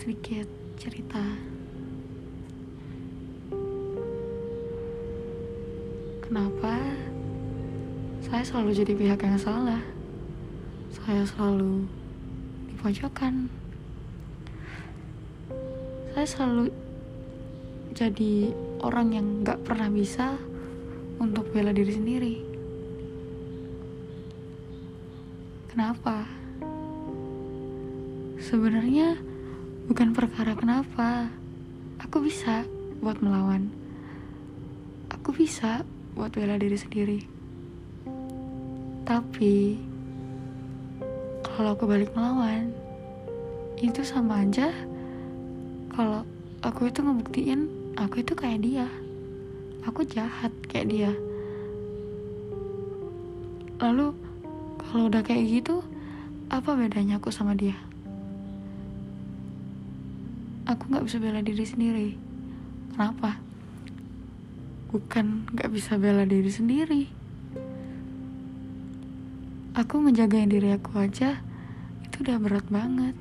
sedikit cerita. Kenapa saya selalu jadi pihak yang salah? Saya selalu dipojokkan. Saya selalu jadi orang yang gak pernah bisa untuk bela diri sendiri. Kenapa? Sebenarnya bukan perkara kenapa. Aku bisa buat melawan. Aku bisa buat bela diri sendiri. Tapi kalau aku balik melawan, itu sama aja kalau aku itu ngebuktiin aku itu kayak dia. Aku jahat kayak dia. Lalu kalau udah kayak gitu, apa bedanya aku sama dia? Aku gak bisa bela diri sendiri. Kenapa? Bukan gak bisa bela diri sendiri. Aku ngejagain diri aku aja, itu udah berat banget.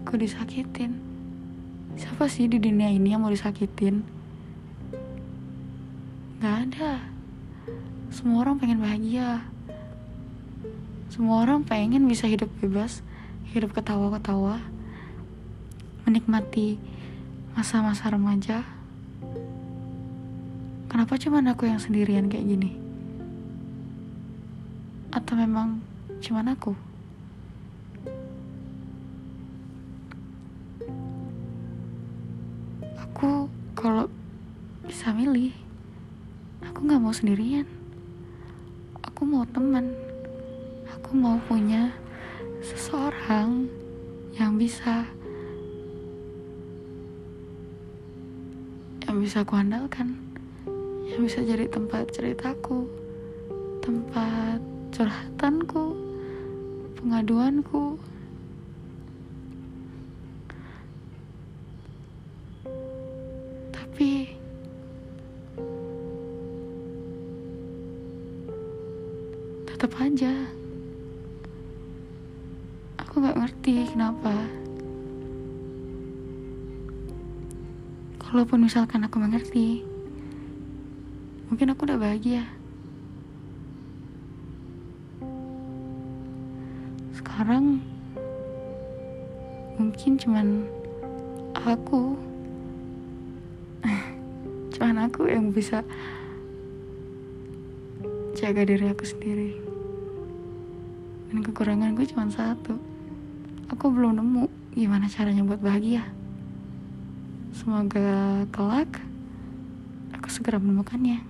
Aku disakitin. Siapa sih di dunia ini yang mau disakitin? Gak ada. Semua orang pengen bahagia. Semua orang pengen bisa hidup bebas, hidup ketawa-ketawa, menikmati masa-masa remaja. Kenapa cuma aku yang sendirian kayak gini? Atau memang cuma aku? Aku kalau bisa milih, aku nggak mau sendirian. Aku mau teman. Aku mau punya seseorang yang bisa yang bisa aku andalkan. Yang bisa jadi tempat ceritaku tempat curhatanku pengaduanku. Tapi tetap aja aku nggak ngerti kenapa kalaupun misalkan aku mengerti mungkin aku udah bahagia. Sekarang mungkin cuman aku cuman aku yang bisa jaga diri aku sendiri. Dan kekuranganku cuma satu. Aku belum nemu gimana caranya buat bahagia semoga kelak aku segera menemukannya